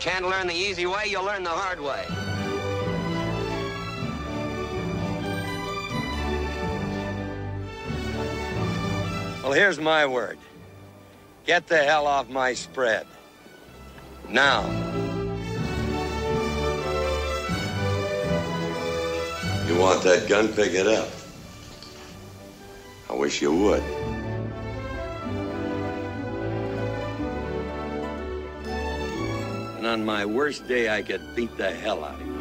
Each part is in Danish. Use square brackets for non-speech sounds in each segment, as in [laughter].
Can't learn the easy way, you'll learn the hard way. Well, here's my word. Get the hell off my spread. Now. You want that gun? Pick it up. I wish you would. On my worst day, I could beat the hell out of you.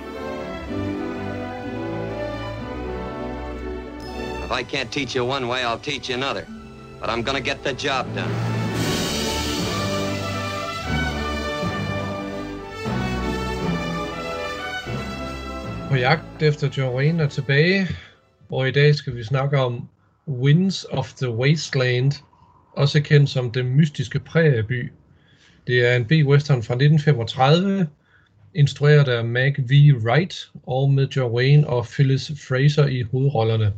If I can't teach you one way, I'll teach you another. But I'm gonna get the job done. På jagt efter John er tilbage, og i dag skal vi snakke om Winds of the Wasteland, også kendt som Den Mystiske Prærieby. Det er en B-western fra 1935, instrueret af Meg V. Wright, og med John Wayne og Phyllis Fraser i hovedrollerne.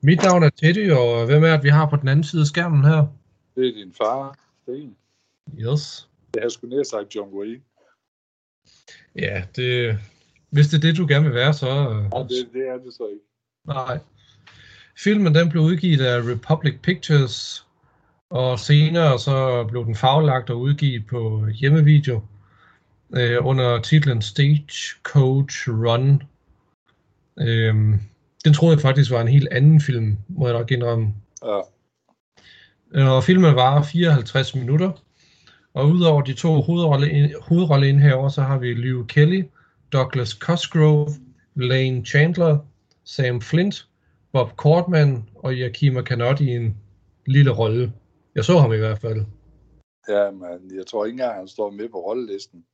Mit navn er Teddy, og hvem er det, vi har på den anden side af skærmen her? Det er din far, Sten. Yes. Jeg har sgu nær sagt John Wayne. Ja, det, hvis det er det, du gerne vil være, så... Ja, det, det er det så ikke. Nej. Filmen den blev udgivet af Republic Pictures, og senere så blev den faglagt og udgivet på hjemmevideo øh, under titlen Stagecoach Run. Øhm, den troede jeg faktisk var en helt anden film, må jeg nok indrømme. Ja. Og filmen var 54 minutter. Og udover de to hovedrolle, hovedrolleindhaver, så har vi Liv Kelly, Douglas Cosgrove, Lane Chandler, Sam Flint, Bob Cortman og Yakima Canotti i en lille rolle. Jeg så ham i hvert fald. Ja, men jeg tror ikke engang, han står med på rollelisten.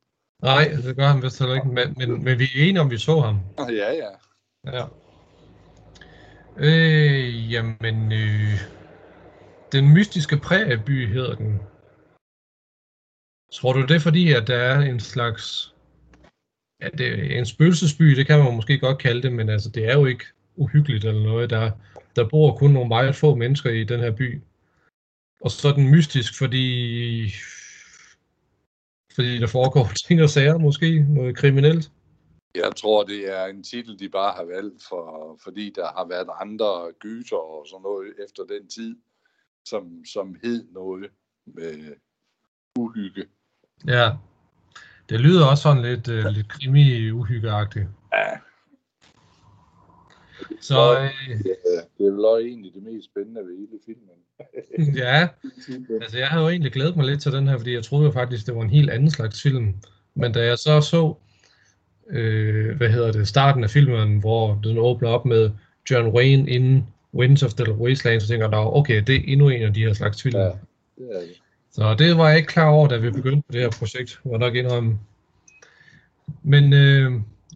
Nej, det gør han vist heller ikke, men, men, men vi er enige om, vi så ham. [laughs] Ja, ja. Ja. Øh, jamen, øh, den mystiske prærieby hedder den. Tror du det er fordi, at der er en slags... Ja, det er en spøgelsesby, det kan man måske godt kalde det, men altså, det er jo ikke uhyggeligt eller noget. Der, der bor kun nogle meget få mennesker i den her by. Og så den mystisk, fordi, fordi der foregår [laughs] ting og sager måske, noget kriminelt. Jeg tror, det er en titel, de bare har valgt, for, fordi der har været andre gyser og sådan noget efter den tid, som, som hed noget med uhygge. Ja, det lyder også sådan lidt, uh, lidt krimi-uhyggeagtigt. Ja. Så øh, Ja, det er vel også egentlig det mest spændende ved hele filmen. [laughs] ja, [laughs] altså jeg havde jo egentlig glædet mig lidt til den her, fordi jeg troede jo faktisk, det var en helt anden slags film. Men da jeg så så, øh, hvad hedder det, starten af filmen, hvor den åbner op med John Wayne inden Winds of the Wasteland, så tænker jeg, "Nå, okay, det er endnu en af de her slags film. Ja, det er det. Så det var jeg ikke klar over, da vi begyndte på det her projekt, jeg nok indrømme. Men øh,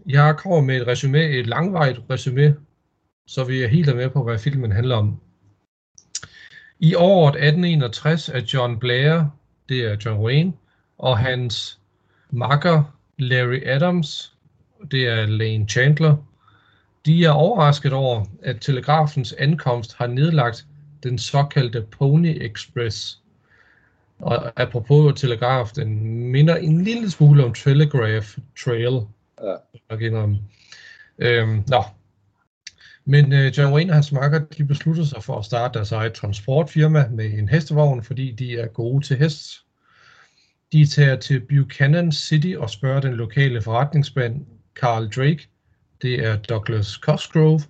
jeg kommer med et resume, et langvarigt resume, så vi er helt med på, hvad filmen handler om. I året 1861 er John Blair, det er John Wayne, og hans makker Larry Adams, det er Lane Chandler, de er overrasket over, at telegrafens ankomst har nedlagt den såkaldte Pony Express. Og apropos telegraf, den minder en lille smule om Telegraph Trail. Ja. Nok indrømme. Øhm, nå. Men øh, John Wayne og hans makker, de beslutter sig for at starte deres eget transportfirma med en hestevogn, fordi de er gode til hest. De tager til Buchanan City og spørger den lokale forretningsmand, Carl Drake, det er Douglas Cosgrove,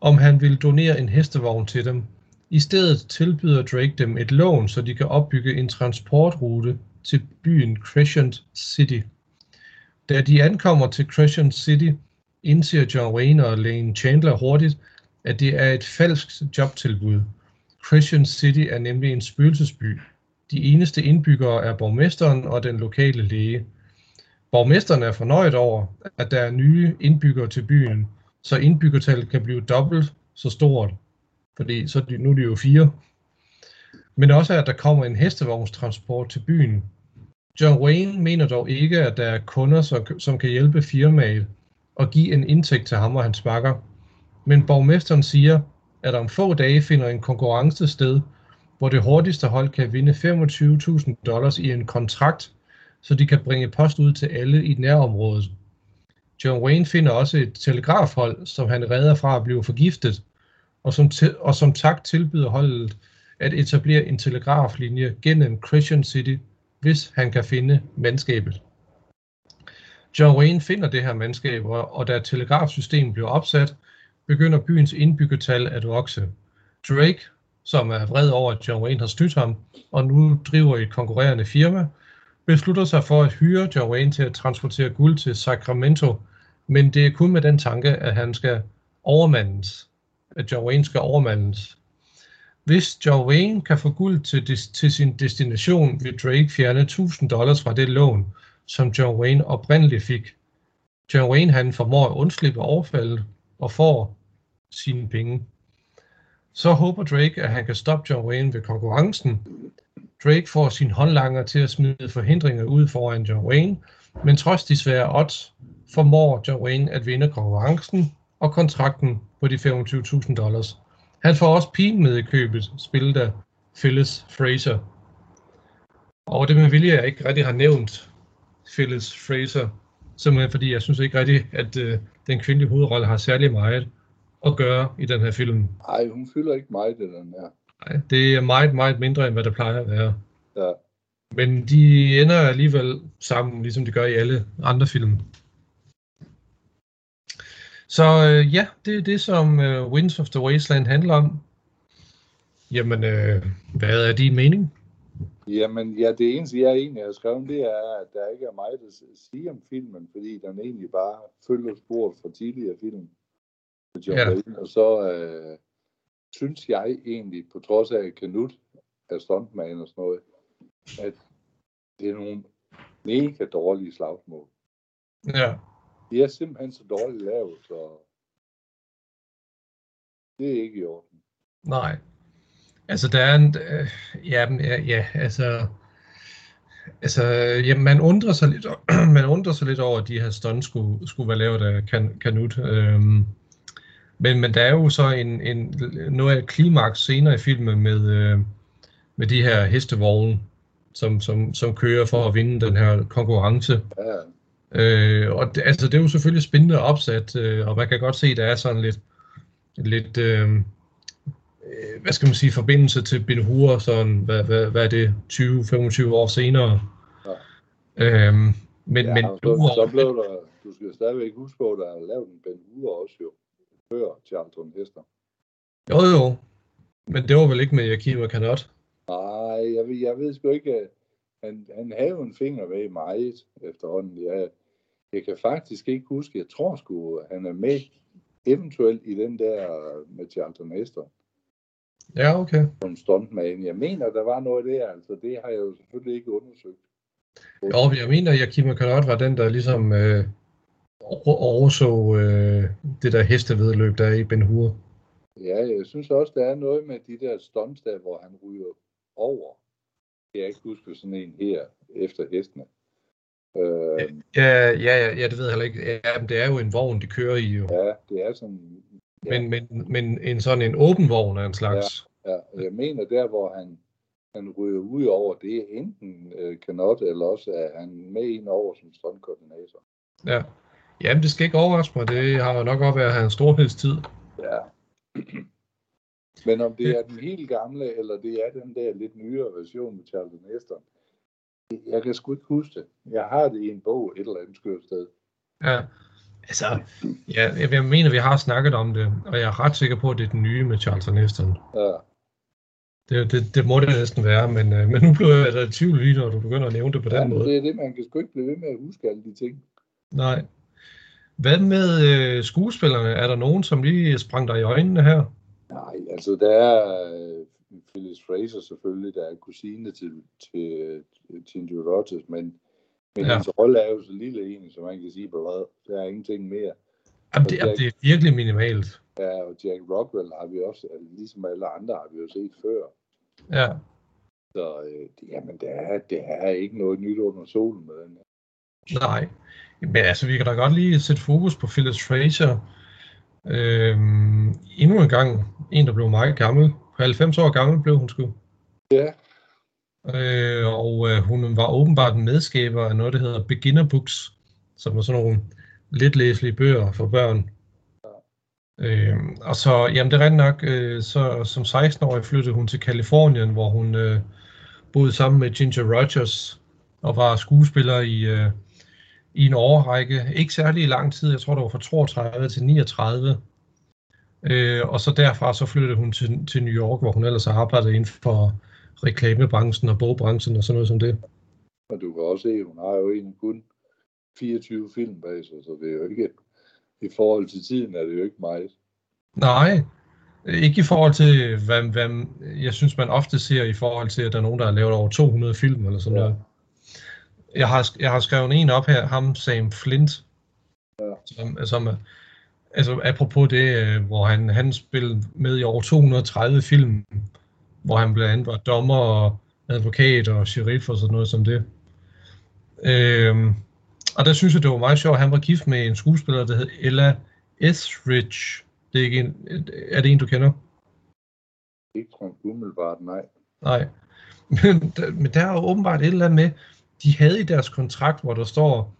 om han vil donere en hestevogn til dem. I stedet tilbyder Drake dem et lån, så de kan opbygge en transportrute til byen Crescent City. Da de ankommer til Crescent City, indser John Wayne og Lane Chandler hurtigt, at det er et falsk jobtilbud. Christian City er nemlig en spøgelsesby. De eneste indbyggere er borgmesteren og den lokale læge. Borgmesteren er fornøjet over, at der er nye indbyggere til byen, så indbyggertallet kan blive dobbelt så stort, fordi så er de, nu er det jo fire. Men også at der kommer en hestevognstransport til byen. John Wayne mener dog ikke, at der er kunder, som kan hjælpe firmaet og give en indtægt til ham og hans makker. Men borgmesteren siger, at om få dage finder en konkurrence sted, hvor det hurtigste hold kan vinde 25.000 dollars i en kontrakt så de kan bringe post ud til alle i nærområdet. John Wayne finder også et telegrafhold, som han redder fra at blive forgiftet, og som, til, og som tak tilbyder holdet at etablere en telegraflinje gennem Christian City, hvis han kan finde mandskabet. John Wayne finder det her mandskab, og da telegrafsystemet bliver opsat, begynder byens indbyggertal at vokse. Drake, som er vred over, at John Wayne har snydt ham, og nu driver et konkurrerende firma, beslutter sig for at hyre John Wayne til at transportere guld til Sacramento, men det er kun med den tanke, at han skal overmandes. At John Wayne skal overmandes. Hvis John Wayne kan få guld til, til sin destination, vil Drake fjerne 1000 dollars fra det lån, som John Wayne oprindeligt fik. John Wayne han formår at undslippe overfaldet og får sine penge. Så håber Drake, at han kan stoppe John Wayne ved konkurrencen. Drake får sin håndlanger til at smide forhindringer ud foran John Wayne, men trods de svære odds, formår John Wayne at vinde konkurrencen og kontrakten på de 25.000 dollars. Han får også pigen med i købet, spillet af Phyllis Fraser. Og det med vilje, jeg ikke rigtig har nævnt Phyllis Fraser, simpelthen fordi jeg synes ikke rigtig, at øh, den kvindelige hovedrolle har særlig meget at gøre i den her film. Nej, hun fylder ikke meget i den her. Nej, det er meget, meget mindre, end hvad det plejer at være. Ja. Men de ender alligevel sammen, ligesom de gør i alle andre film. Så øh, ja, det er det, som øh, Winds of the Wasteland handler om. Jamen, øh, hvad er din mening? Jamen, ja, det eneste, jeg egentlig har skrevet, det er, at der ikke er meget at sige om filmen, fordi den egentlig bare følger sporet fra tidligere film. Ja. Og så øh, synes jeg egentlig, på trods af at Knut er stuntman og sådan noget, at det er nogle mega dårlige slagsmål. Ja. De er simpelthen så dårligt lavet, så det er ikke i orden. Nej. Altså, der er en... Øh, ja, ja, ja, altså... Altså, ja, man undrer sig lidt, [clears throat] man undrer sig lidt over, at de her stunts skulle, skulle være lavet af kan, Kanut. Øhm, men, men der er jo så en, en, noget af klimaks senere i filmen med, øh, med de her hestevogne, som, som, som kører for at vinde den her konkurrence. Ja. Øh, og det, altså, det er jo selvfølgelig spændende opsat, øh, og man kan godt se, at der er sådan lidt, lidt øh, øh hvad skal man sige, forbindelse til Ben Hur, sådan, hvad, hvad, hvad er det, 20-25 år senere. Ja. Øhm, men, ja, men så, så blev der, du skal stadigvæk huske på, at der er lavet en Ben Hur også jo, før Charlton Hester. Jo jo, men det var vel ikke med Yakima Kanot? Nej, jeg, jeg ved sgu ikke, han, han havde en finger med meget efterhånden. Jeg, jeg kan faktisk ikke huske, jeg tror sgu, han er med eventuelt i den der med Charlton Hester. Ja, okay. Som stuntman. Jeg mener, der var noget der, altså det har jeg jo selvfølgelig ikke undersøgt. Jo, jeg mener, at Yakima Kanot var den, der ligesom øh, overså øh, det der hestevedløb, der er i Ben Hur. Ja, jeg synes også, der er noget med de der stunts der, hvor han ryger over. Jeg kan ikke huske sådan en her, efter hestene. Øh, ja, ja, ja, ja, det ved jeg heller ikke. Ja, men det er jo en vogn, de kører i jo. Ja, det er sådan... Men, men, men en sådan en åben vogn er en slags... Ja, ja. jeg mener der, hvor han, han ryger ud over, det enten øh, kanot, eller også er han med ind over som strømkoordinator. Ja. Jamen, det skal ikke overraske mig. Det har jo nok op været hans storhedstid. Ja. [clears throat] Men om det er den helt gamle, eller det er den der lidt nyere version med Charlton Heston, jeg kan sgu ikke huske det. Jeg har det i en bog et eller andet skørt sted. Ja, altså, ja, jeg mener, vi har snakket om det, og jeg er ret sikker på, at det er den nye med Charlton Heston. Ja. Det, det, det må det næsten være, men, øh, men nu bliver jeg da i tvivl lige, når du begynder at nævne det på den ja, måde. det er det, man kan sgu ikke blive ved med at huske alle de ting. Nej. Hvad med øh, skuespillerne? Er der nogen, som lige sprang dig i øjnene her? Nej, altså der er øh, Phyllis Fraser selvfølgelig, der er kusine til, til, til Rogers, men, men ja. hendes rolle er jo så lille en, som man kan sige, blad. Der er ingenting mere. Jamen, det, Jack, det er virkelig minimalt. Ja, og Jack Rockwell har vi også, ligesom alle andre har vi jo set før. Ja. Så øh, jamen, det er, det er ikke noget nyt under solen med den Nej, men altså vi kan da godt lige sætte fokus på Phyllis Fraser, Øhm, endnu en gang, en der blev meget gammel. På 90 år gammel blev hun sgu. Ja. Øh, og øh, hun var åbenbart en medskaber af noget, der hedder Beginner Books, som er sådan nogle lidt læselige bøger for børn. Øh, og så, jamen det er rent nok, øh, så som 16-årig flyttede hun til Kalifornien, hvor hun øh, boede sammen med Ginger Rogers og var skuespiller i, øh, i en årrække. Ikke særlig lang tid, jeg tror det var fra 32 til 39. Øh, og så derfra så flyttede hun til, til New York, hvor hun ellers har arbejdet inden for reklamebranchen og bogbranchen og sådan noget som det. Og du kan også se, at hun har jo egentlig kun 24 film bag sig, så det er jo ikke, i forhold til tiden er det jo ikke meget. Nej, ikke i forhold til, hvad, hvad jeg synes, man ofte ser i forhold til, at der er nogen, der har lavet over 200 film eller sådan ja. noget. Jeg har, jeg har skrevet en op her, ham Sam Flint, ja. som, som altså apropos det, øh, hvor han, han spillede med i over 230 film, hvor han blandt andet var dommer og advokat og sheriff og sådan noget som det. Øhm, og der synes jeg, det var meget sjovt. Han var gift med en skuespiller, der hed Ella Etheridge. Det er, ikke en, er det en, du kender? Ikke umiddelbart, nej. Nej. Men, men der er jo åbenbart et eller andet med, de havde i deres kontrakt, hvor der står,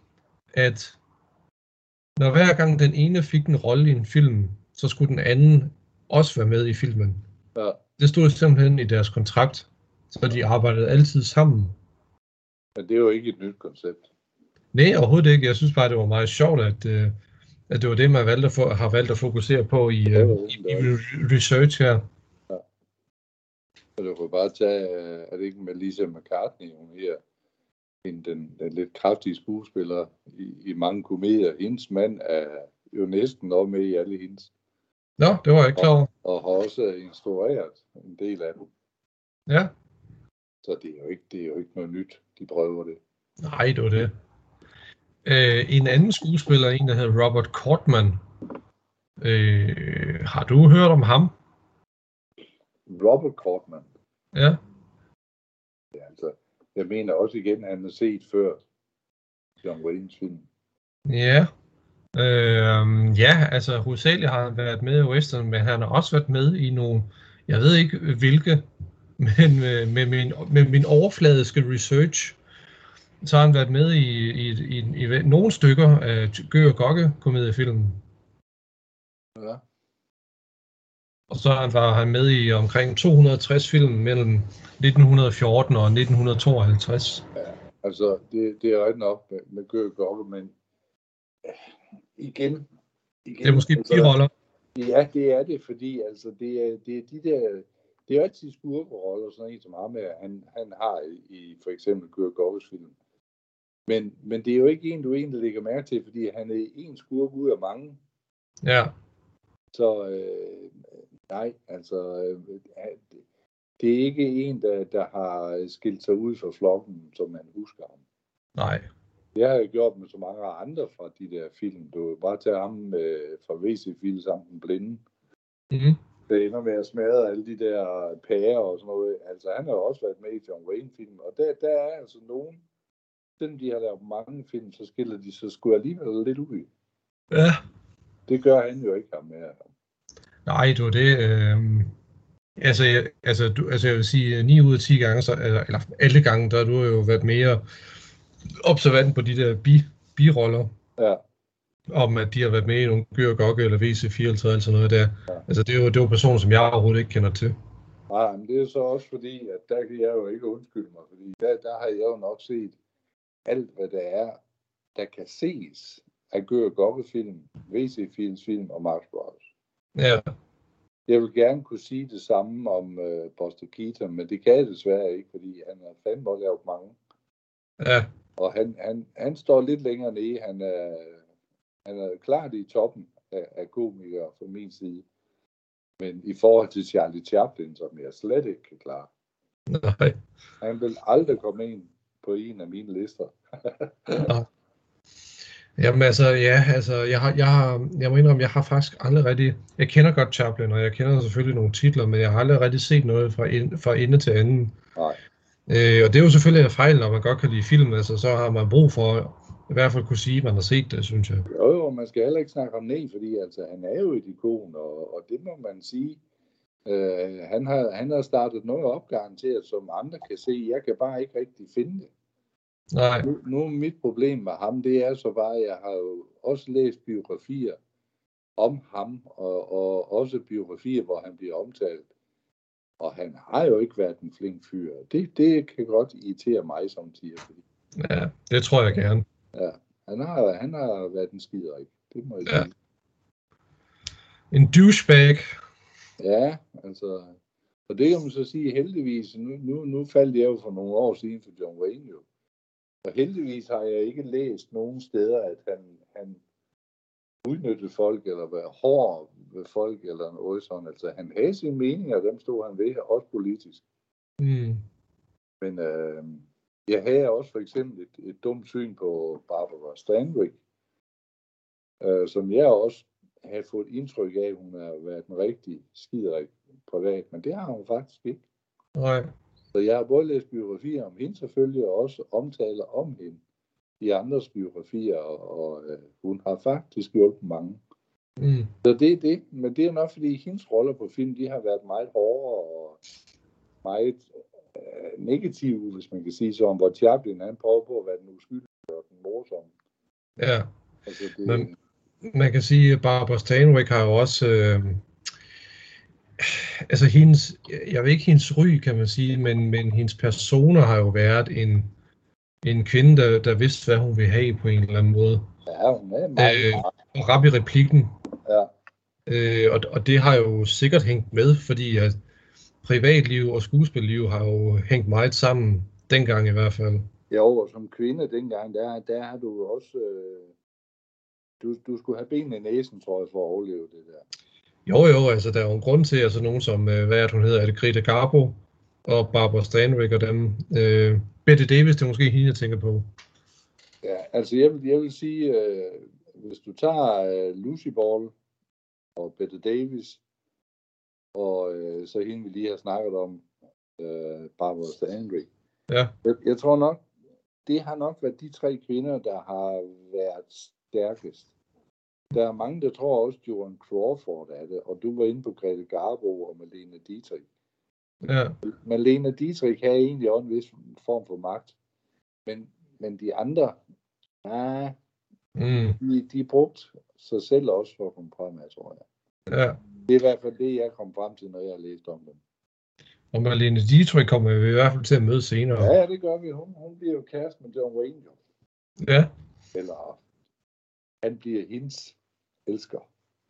at når hver gang den ene fik en rolle i en film, så skulle den anden også være med i filmen. Det stod simpelthen i deres kontrakt, så de arbejdede altid sammen. Men det er jo ikke et nyt koncept. Nej, overhovedet ikke. Jeg synes bare, det var meget sjovt, at, øh, at det var det, man valgte at få, har valgt at fokusere på i, ja, øh, i, i research her. Ja. Så du får bare tage, øh, er det ikke med Lisa McCartney, hun her, den, den, den lidt kraftige skuespiller i, i mange komedier. Hendes mand er jo næsten også med i alle hendes. Nå, det var jeg ikke klar over. Og, og har også instrueret en del af dem. Ja. Så det er jo ikke, det er jo ikke noget nyt, de prøver det. Nej, det var det. Øh, en anden skuespiller, en der hedder Robert Cortman. Øh, har du hørt om ham? Robert Cortman? Ja. Ja, altså, jeg mener også igen, at han har set før John Waynes film. Ja. Øh, ja, altså hovedsageligt har været med i western, men han har også været med i nogle, jeg ved ikke hvilke, [laughs] men med, med, min, med min overfladiske research, så har han været med i, i, i, i, i nogle stykker af Gør og Gokke komediefilmen. Ja. Og så var han med i omkring 260 film mellem 1914 og 1952. Ja, altså det, det er ret nok med, med Gør og Gokke, men igen, igen... Det er måske altså, roller. Ja, det er det, fordi altså, det, er, det er de der... Det er altid skurkeroller, sådan en som ham, han, han har i, for eksempel Gør Gokkes film. Men, men det er jo ikke en, du egentlig lægger mærke til, fordi han er en skurk ud af mange. Ja. Så øh, nej, altså, øh, det er ikke en, der, der har skilt sig ud fra flokken, som man husker ham. Nej. Det har jeg gjort med så mange andre fra de der film. Du bare tage ham øh, fra VC-film sammen den blinde. Mm-hmm. Det ender med at smadre alle de der pærer og sådan noget. Altså, han har også været med i John Wayne-film, og der, der er altså nogen, selvom de har lavet mange film, så skiller de sig sgu alligevel lidt ud. Ja. Det gør han jo ikke ham med. Nej, det var det. Øh... Altså, jeg, altså, du, altså, jeg vil sige, 9 ud af 10 gange, så, eller, eller alle gange, der har du jo været mere observant på de der bi, biroller. Ja. Om at de har været med i nogle Gør Gokke eller VC4 eller sådan noget der. Ja. Altså, det er, jo, det er jo personer, som jeg overhovedet ikke kender til. Nej, men det er så også fordi, at der kan jeg jo ikke undskylde mig, fordi der, der har jeg jo nok set alt, hvad der er, der kan ses af Gør Gokke-film, VC-films og Max Bros. Ja. Jeg vil gerne kunne sige det samme om uh, Buster Keaton, men det kan jeg desværre ikke, fordi han har fandme lavet mange. Ja. Og han, han, han står lidt længere nede. Han er, han er klart i toppen af, af komikere fra min side. Men i forhold til Charlie Chaplin, som jeg slet ikke kan klare. Nej. Han vil aldrig komme ind på en af mine lister. ja. Jamen altså, ja, altså, jeg har, jeg har, jeg må indrømme, jeg har faktisk aldrig rigtig, jeg kender godt Chaplin, og jeg kender selvfølgelig nogle titler, men jeg har aldrig rigtig set noget fra, ind, fra ende til anden. Nej. Øh, og det er jo selvfølgelig en fejl, når man godt kan lide film, altså så har man brug for i hvert fald kunne sige, at man har set det, synes jeg. Jo, jo, man skal heller ikke snakke om ned, fordi altså, han er jo et ikon, og, og det må man sige, Øh, han, har, han har startet noget op garanteret, som andre kan se. Jeg kan bare ikke rigtig finde det. Nej. Nu, nu mit problem med ham, det er så bare, at jeg har jo også læst biografier om ham, og, og også biografier, hvor han bliver omtalt. Og han har jo ikke været en flink fyr. Det, det kan godt irritere mig samtidig. Fordi, Ja, det tror jeg gerne. ja, han, har, han har været en skiderik. Det må jeg Ja. sige. En douchebag. Ja, altså... Og det kan man så sige heldigvis. Nu, nu, nu faldt jeg jo for nogle år siden for John Wayne jo. Og heldigvis har jeg ikke læst nogen steder, at han, han udnyttede folk, eller var hård folk, eller noget sådan. Altså, han havde sine meninger, og dem stod han ved, også politisk. Mm. Men øh, jeg havde også for eksempel et, et dumt syn på Barbara Stanwyck, øh, som jeg også havde fået indtryk af, at hun har været en rigtig skiderik privat, men det har hun faktisk ikke. Nej. Så jeg har både læst biografier om hende selvfølgelig, og også omtaler om hende i andres biografier, og, og øh, hun har faktisk hjulpet mange. Mm. Så det er det, men det er nok fordi hendes roller på film, de har været meget hårdere og meget øh, negative, hvis man kan sige så, om hvor Chaplin han prøver på at være den uskyldige og den morsomme. Ja. Altså det, Men- Man kan sige, at Barbara Stanwyck har jo også... Øh, altså hendes, jeg ved ikke hendes ry, kan man sige, men, men hendes personer har jo været en, en kvinde, der, der vidste, hvad hun ville have på en eller anden måde. ja, hun er meget, Øh, meget Og rap i replikken. Ja, Øh, og, og det har jo sikkert hængt med, fordi at privatliv og skuespilliv har jo hængt meget sammen, dengang i hvert fald. Jo, og som kvinde dengang, der, der har du også... Øh, du, du skulle have benene i næsen, tror jeg, for at overleve det der. Jo, jo, altså der er jo en grund til, altså nogen som, øh, hvad er det, hun hedder, er det Greta Garbo og Barbara Stanwyck og dem. Øh, Bette Davis, det er måske hende, jeg tænker på. Ja, altså jeg vil, jeg vil sige, øh, hvis du tager øh, Lucy Ball og Bette Davis, og øh, så hende, vi lige har snakket om, øh, Barbara Stanwyck. Ja. Jeg, jeg tror nok, det har nok været de tre kvinder, der har været stærkest. Der er mange, der tror også, Joan Crawford er det, og du var inde på Grete Garbo og Malene Dietrich. Ja, Malene Dietrich havde egentlig også en vis form for magt, men, men de andre, ah, mm, de, de brugte sig selv også for at komme fremad, tror jeg. ja. Det er i hvert fald det, jeg kom frem til, når jeg har læst om dem. Og Marlene Dietrich kommer vi i hvert fald til at møde senere. Ja, det gør vi. Hun, hun bliver jo kæreste med John Wayne, jo. Ja, Eller han bliver hendes elsker.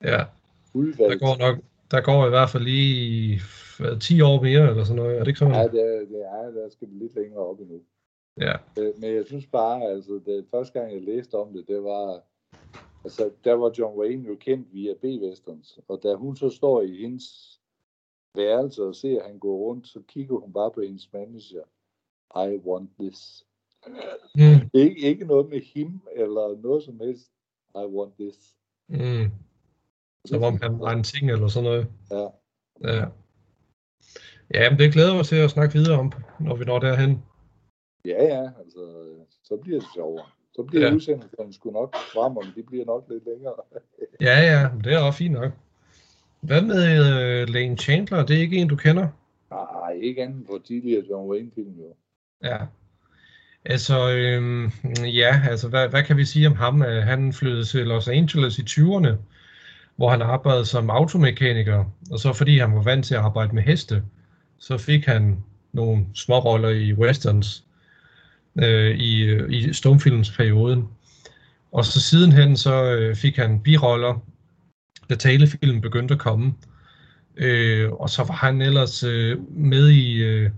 ja. Der Udvalgt. går nok, der går i hvert fald lige hvad, 10 år mere, eller sådan noget. Er det ikke sådan? Ja, det er, det er, der skal vi lidt længere op endnu. Ja. Øh, Men jeg synes bare, altså, det første gang jeg læste om det, det var, altså, der var John Wayne jo kendt via B-Westerns, og da hun så står i hendes værelse og ser, at han går rundt, så kigger hun bare på hendes manager. I want this. Mm, Ikke, ikke noget med him, eller noget som helst. I want this. mm. Som om han var en ting, eller sådan noget. Ja. Ja. Ja, men det glæder mig til at snakke videre om, når vi når derhen. Ja, ja, altså, så bliver det sjovere. Så bliver Ja. udsendelserne sgu nok frem, men de bliver nok lidt længere. Ja, ja, det er også fint nok. Hvad med uh, Lane Chandler? Det er ikke en, du kender? Nej, ikke andet på tidligere John Wayne-film, jo. Ja. Altså, øhm, ja, altså, hvad, hvad kan vi sige om ham? Øh, Han flyttede til Los Angeles i 20'erne, hvor han arbejdede som automekaniker, og så fordi han var vant til at arbejde med heste, så fik han nogle små roller i westerns øh, i, i stumfilmsperioden. Og så sidenhen så øh, fik han biroller, da talefilmen begyndte at komme. Øh, og så var han ellers øh, med i øh,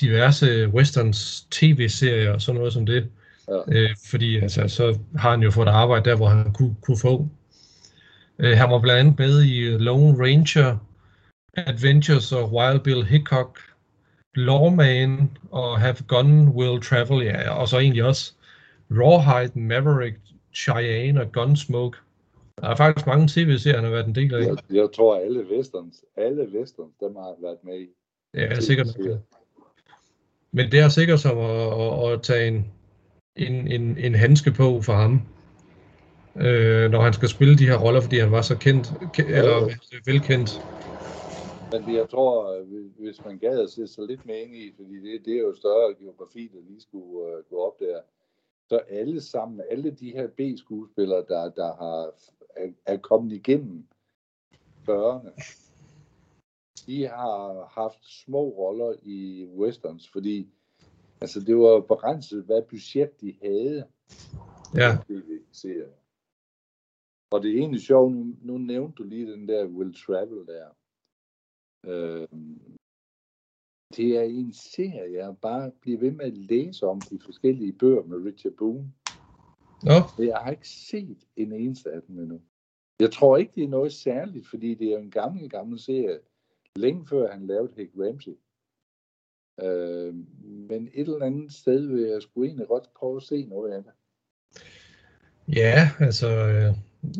diverse westerns tv-serier og sådan noget som det. Ja. Øh, fordi altså, så har han jo fået arbejde der, hvor han kunne, kunne få. Øh, han var blandt andet med i Lone Ranger, Adventures of Wild Bill Hickok, Lawman og Have Gun Will Travel, ja, og så egentlig også Rawhide, Maverick, Cheyenne og Gunsmoke. Der er faktisk mange tv-serier, han har været en del af. Jeg, jeg tror, alle westerns, alle westerns, dem har været med i. Ja, det er sikkert. Men det er sikkert som at, at, at tage en, en, en, en handske på for ham, øh, når han skal spille de her roller, fordi han var så kendt, ke- eller velkendt. Men jeg tror, øh, hvis man gad at sætte sig lidt mere ind i, fordi det, det er jo større geografi, der lige skulle uh, gå op der, så alle sammen, alle de her B-skuespillere, der, der har, er, er kommet igennem 40'erne, de har haft små roller i westerns, fordi altså, det var begrænset, hvad budget de havde. Ja. tv Og det er egentlig sjovt, nu, nu nævnte du lige den der Will Travel der. Øh, det er en serie, jeg bare bliver ved med at læse om i forskellige bøger med Richard Boone. Nå. Jeg har ikke set en eneste af dem endnu. Jeg tror ikke, det er noget særligt, fordi det er en gammel, gammel serie, længe før han lavede Hick Ramsey. Øh, men et eller andet sted vil jeg sgu egentlig godt prøve at se noget af det. Ja, altså, øh,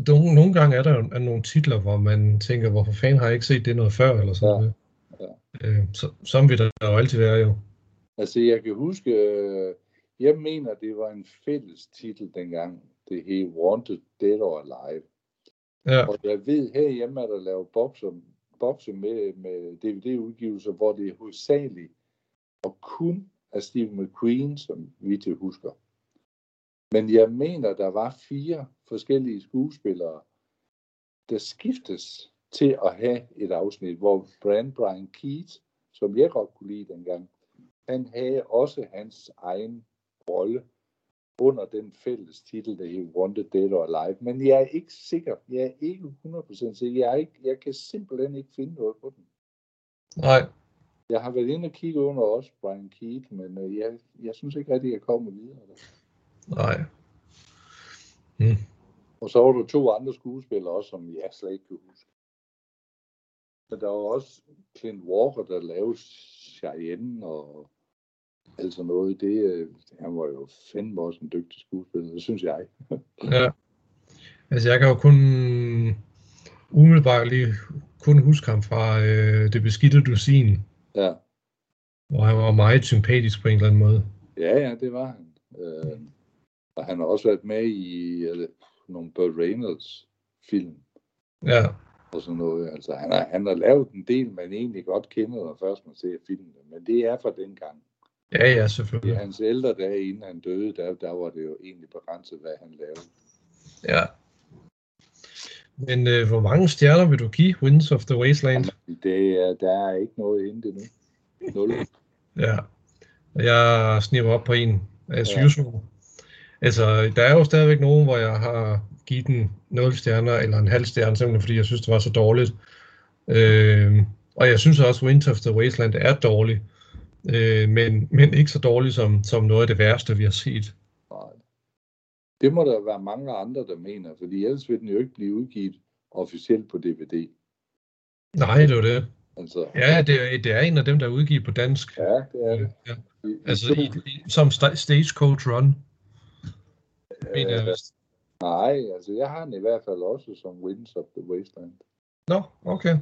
nogle, nogle gange er der jo nogle titler, hvor man tænker, hvorfor fanden har jeg ikke set det noget før, eller sådan ja. noget. Ja. Øh, så, sådan vil der jo altid være jo. Altså, jeg kan huske, øh, jeg mener, det var en fælles titel dengang. Det hed Wanted Dead or Alive. Ja. Og jeg ved, herhjemme er der lavet bokser, bokser med, med DVD-udgivelser, hvor det er hovedsageligt og kun af Steve McQueen, som vi til husker. Men jeg mener, der var fire forskellige skuespillere, der skiftes til at have et afsnit, hvor Brand Brian Keith, som jeg godt kunne lide dengang, han havde også hans egen rolle under den fælles titel, der hed Wanted Dead or Alive. Men jeg er ikke sikker. Jeg er ikke 100% sikker. Jeg, er ikke, jeg kan simpelthen ikke finde noget på den. Nej. Jeg har været inde og kigge under også Brian Keith, men øh, jeg, jeg synes ikke rigtig, at jeg kommer videre. Nej. Mm. Og så var der to andre skuespillere også, som jeg slet ikke kan huske. Men der var også Clint Walker, der lavede Cheyenne og alt sådan noget. Det, øh, han var jo fandme også en dygtig skuespiller, det synes jeg. Ja. Altså, jeg kan jo kun umiddelbart lige kun huske ham fra øh, det beskidte dusin, Ja. hvor han var meget sympatisk på en eller anden måde. Ja, ja, det var han. Øh, og han har også været med i eller, nogle Burt Reynolds film Ja, og sådan noget. Altså, han har, han har lavet en del, man egentlig godt kender, når først man ser filmen. Men det er fra den gang. ja, ja, I selvfølgelig. hans ældre dage, inden han døde, der, der var det jo egentlig begrænset, hvad han lavede. Ja. Men øh, hvor mange stjerner vil du give Winds of the Wasteland? Det er, der er ikke noget inde det nu. Nul. [laughs] Ja. Jeg sniver op på en as Ja. usual. Altså, der er jo stadigvæk nogen, hvor jeg har givet den 0 stjerner, eller en halv stjerne, simpelthen fordi jeg synes, det var så dårligt. Øh, og jeg synes også, Winds of the Wasteland er dårlig. Øh, men, men ikke så dårlig som, som noget af det værste, vi har set. Det må der være mange andre, der mener, fordi ellers vil den jo ikke blive udgivet officielt på DVD. Nej, det er det. Altså, Ja, det er, det er en af dem, der er udgivet på dansk. ja det er det. Ja. Altså i, i, som sta- Stagecoach Run. Mener jeg øh, vist. nej, altså jeg har den i hvert fald også som Winds of the Wasteland. Nå, okay.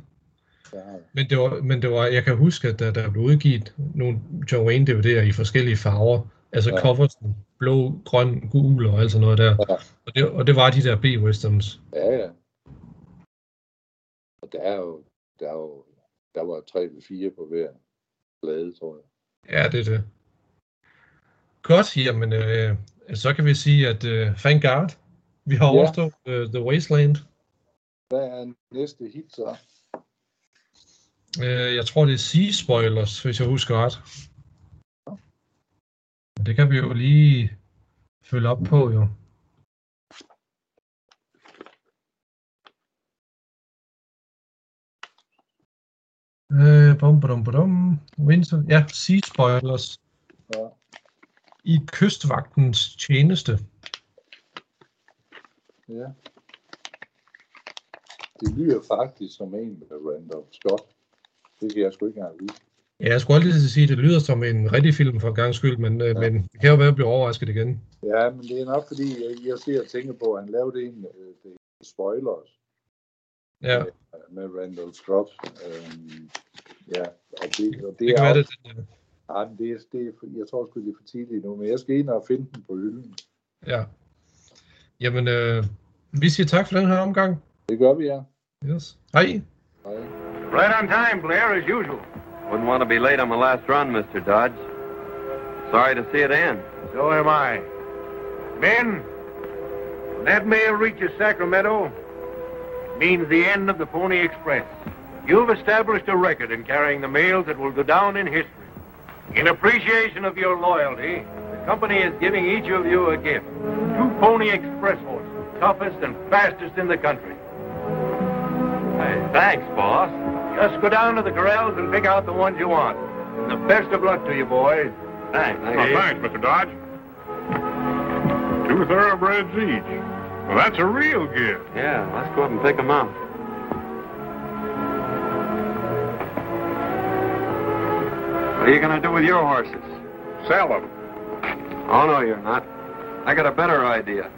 Jeg har, Men det var, men det var, jeg kan huske, at der, der blev udgivet nogle John Wayne DVD'er i forskellige farver. Altså Ja. ja. coversen, blå, grøn, gul og alt sådan noget der. Ja. Og det, og det var de der B-westerns. ja, ja. Og der er jo, der er jo, der var tre eller fire på hver plade, tror jeg. Ja, det er det. Godt, jamen, øh, så kan vi sige, at øh, thank God, vi har overstået øh, The Wasteland. Hvad er næste hit så? Øh, jeg tror, det er Sea Spoilers, hvis jeg husker ret. Det kan vi jo lige følge op på, jo. Øh, bum, bum, bum. Winter. Ja, Sea Spoilers. Ja. I kystvagtens tjeneste. ja. Det lyder faktisk som en med Randolph Scott. Det kan jeg sgu ikke engang vide. Ja, jeg skulle aldrig sige, at det lyder som en rigtig film for en gang skyld, men, øh, Ja. men det kan jo være, at jeg bliver overrasket igen. Ja, men det er nok fordi, jeg, jeg ser og tænker på, at han lavede en, øh, det er spoilers, Ja, øh, med Randall Scott. Øhm, ja, og det, og det, det er også, det. Ja, det, er, det jeg tror sgu, det er for tidligt nu, men jeg skal ind og finde den på hylden. Ja. Jamen, øh, vi siger tak for den her omgang. Det gør vi, ja. Yes. Hej. Hej. Right on time, Blair, as usual. Wouldn't want to be late on my last run, Mr. Dodge. Sorry to see it end. So am I. Men, when that mail reaches Sacramento, it means the end of the Pony Express. You've established a record in carrying the mails that will go down in history. In appreciation of your loyalty, the company is giving each of you a gift. Two Pony Express horses, toughest and fastest in the country. Hey, thanks, boss. Just go down to the corrals and pick out the ones you want. And the best of luck to you, boys. Thanks. Oh, thanks, Mr. Dodge. Two thoroughbreds each. Well, that's a real gift. Yeah, let's go up and pick them out. What are you going to do with your horses? Sell them. Oh, no, you're not. I got a better idea.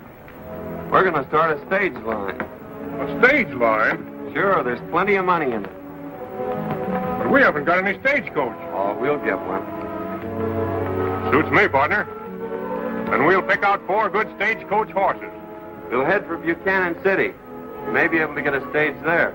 We're going to start a stage line. A stage line? Sure, there's plenty of money in it. But we haven't got any stagecoach. Oh, we'll get one. Suits me, partner. And we'll pick out four good stagecoach horses. We'll head for Buchanan City. You may be able to get a stage there.